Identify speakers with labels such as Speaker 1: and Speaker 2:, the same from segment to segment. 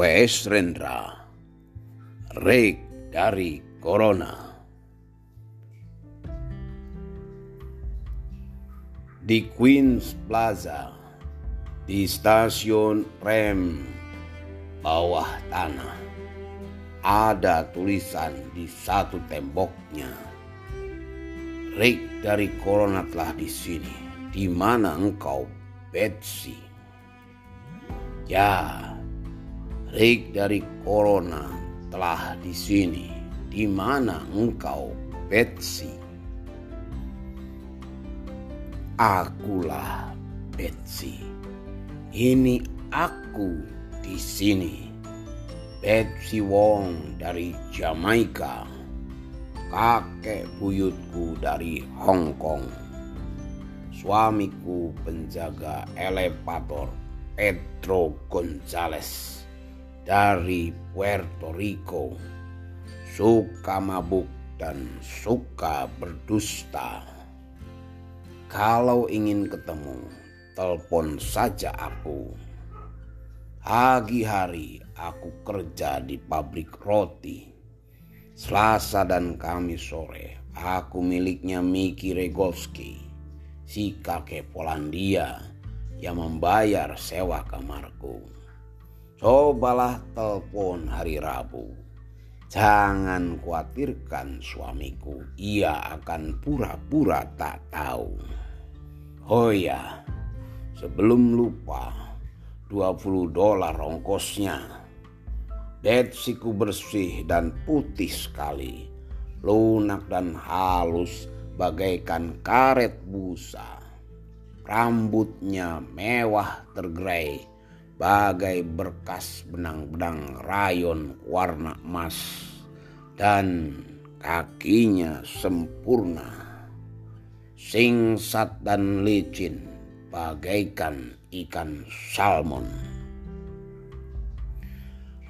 Speaker 1: W.S. Rendra. Rick dari Corona. Di Queens Plaza Di stasiun rem bawah tanah Ada tulisan di satu temboknya. Rick dari Corona telah di sini. Di mana engkau Betsy? Ya Rick dari Corona telah di sini. Di mana engkau, Betsy? Akulah Betsy. Ini aku di sini. Betsy Wong dari Jamaika. Kakek buyutku dari Hong Kong. Suamiku penjaga elevator Pedro Gonzales dari Puerto Rico, suka mabuk dan suka berdusta. Kalau ingin ketemu, telepon saja aku. Pagi hari aku kerja di pabrik roti. Selasa dan Kamis sore aku miliknya Miki Regolski, si kakek Polandia yang membayar sewa kamarku. Cobalah telepon hari Rabu. Jangan khawatirkan suamiku, ia akan pura-pura tak tahu. Oh ya, sebelum lupa, 20 dolar ongkosnya. Betsiku bersih dan putih sekali, lunak dan halus bagaikan karet busa. Rambutnya mewah tergerai bagai berkas benang-benang rayon warna emas dan kakinya sempurna. Singsat dan licin bagaikan ikan salmon.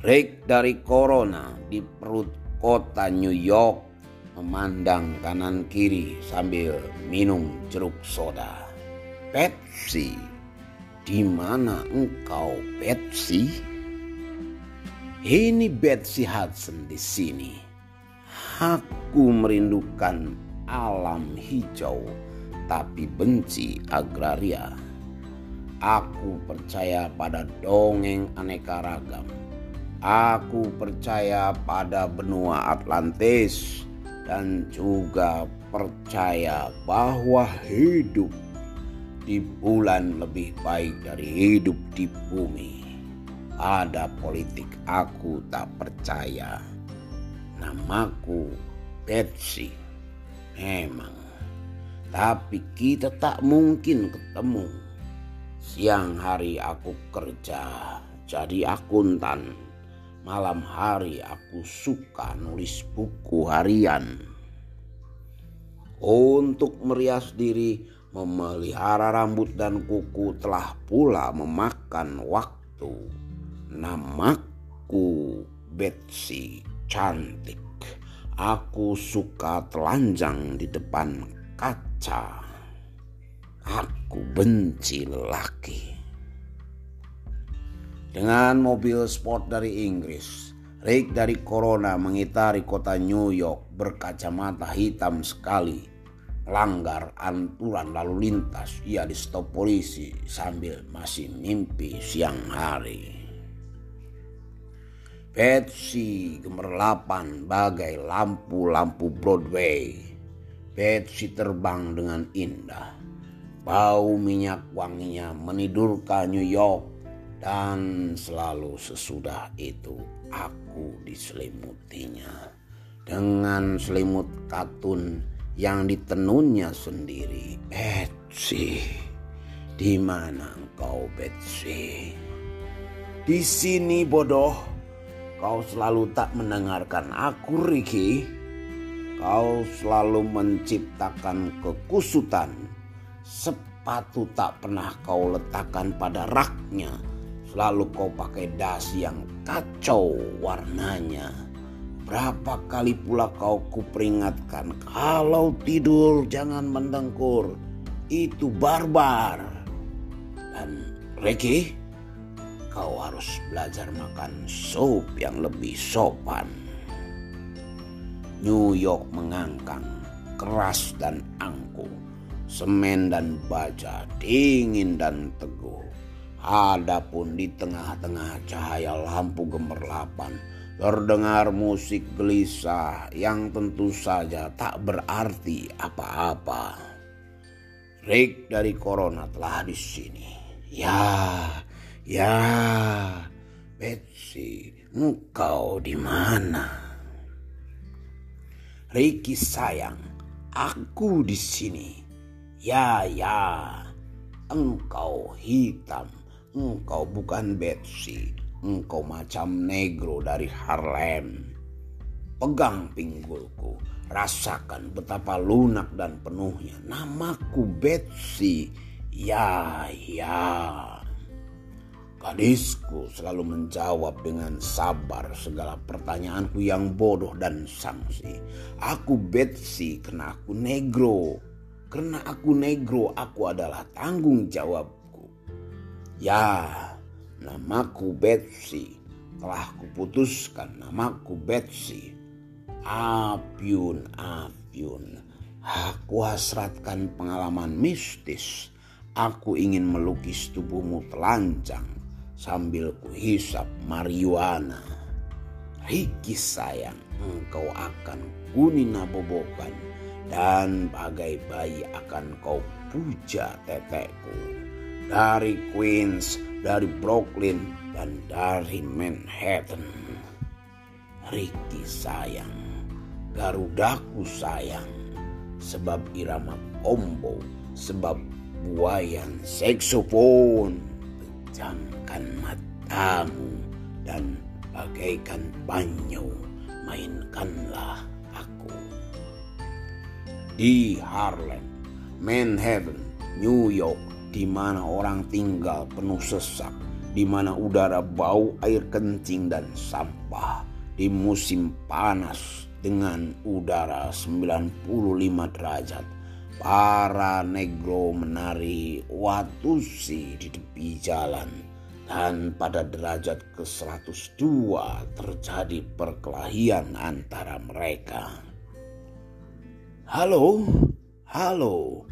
Speaker 1: Rick dari Corona di perut kota New York memandang kanan kiri sambil minum jeruk soda. Pepsi di mana engkau, Betsy? Ini Betsy Hudson di sini. Aku merindukan alam hijau, tapi benci agraria. Aku percaya pada dongeng aneka ragam. Aku percaya pada benua Atlantis dan juga percaya bahwa hidup di bulan lebih baik dari hidup di bumi. Ada politik aku tak percaya. Namaku Betsy. Memang. Tapi kita tak mungkin ketemu. Siang hari aku kerja jadi akuntan. Malam hari aku suka nulis buku harian. Untuk merias diri memelihara rambut dan kuku telah pula memakan waktu. Namaku Betsy cantik. Aku suka telanjang di depan kaca. Aku benci lelaki. Dengan mobil sport dari Inggris, Rick dari Corona mengitari kota New York berkacamata hitam sekali langgar aturan lalu lintas ia di stop polisi sambil masih mimpi siang hari. Betsy gemerlapan bagai lampu-lampu Broadway. Betsy terbang dengan indah. Bau minyak wanginya menidurkan New York dan selalu sesudah itu aku diselimutinya dengan selimut katun yang ditenunnya sendiri. Betsy, di mana engkau Betsy? Di sini bodoh, kau selalu tak mendengarkan aku Ricky. Kau selalu menciptakan kekusutan. Sepatu tak pernah kau letakkan pada raknya. Selalu kau pakai dasi yang kacau warnanya Berapa kali pula kau kuperingatkan kalau tidur jangan mendengkur. Itu barbar. Dan Ricky, kau harus belajar makan sup yang lebih sopan. New York mengangkang, keras dan angkuh, semen dan baja, dingin dan teguh. Adapun di tengah-tengah cahaya lampu gemerlapan, terdengar musik gelisah yang tentu saja tak berarti apa-apa. Rick dari Corona telah di sini. Ya, ya, Betsy, engkau di mana? Ricky sayang, aku di sini. Ya, ya, engkau hitam, engkau bukan Betsy, engkau macam negro dari Harlem. Pegang pinggulku, Rasakan betapa lunak dan penuhnya. Namaku Betsy. Ya, ya. Gadisku selalu menjawab dengan sabar segala pertanyaanku yang bodoh dan sangsi. Aku Betsy karena aku negro. Karena aku negro, aku adalah tanggung jawabku. Ya, namaku Betsy. Telah kuputuskan namaku Betsy Apiun, apiun. Aku hasratkan pengalaman mistis. Aku ingin melukis tubuhmu telanjang sambil kuhisap marijuana. Riki sayang, engkau akan kunina bobokan dan bagai bayi akan kau puja tetekku. Dari Queens, dari Brooklyn, dan dari Manhattan. Riki sayang, Garudaku sayang, sebab irama combo, sebab buayan seksofon. Pejamkan matamu dan bagaikan banyu, mainkanlah aku. Di Harlem, Manhattan, New York, di mana orang tinggal penuh sesak, di mana udara bau air kencing dan sampah, di musim panas dengan udara 95 derajat. Para negro menari watusi di tepi jalan dan pada derajat ke-102 terjadi perkelahian antara mereka. Halo, halo.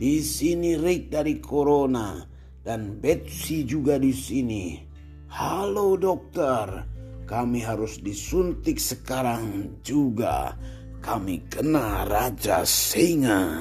Speaker 1: Di sini Rick dari Corona dan Betsy juga di sini. Halo dokter. Kami harus disuntik sekarang juga. Kami kena Raja Singa.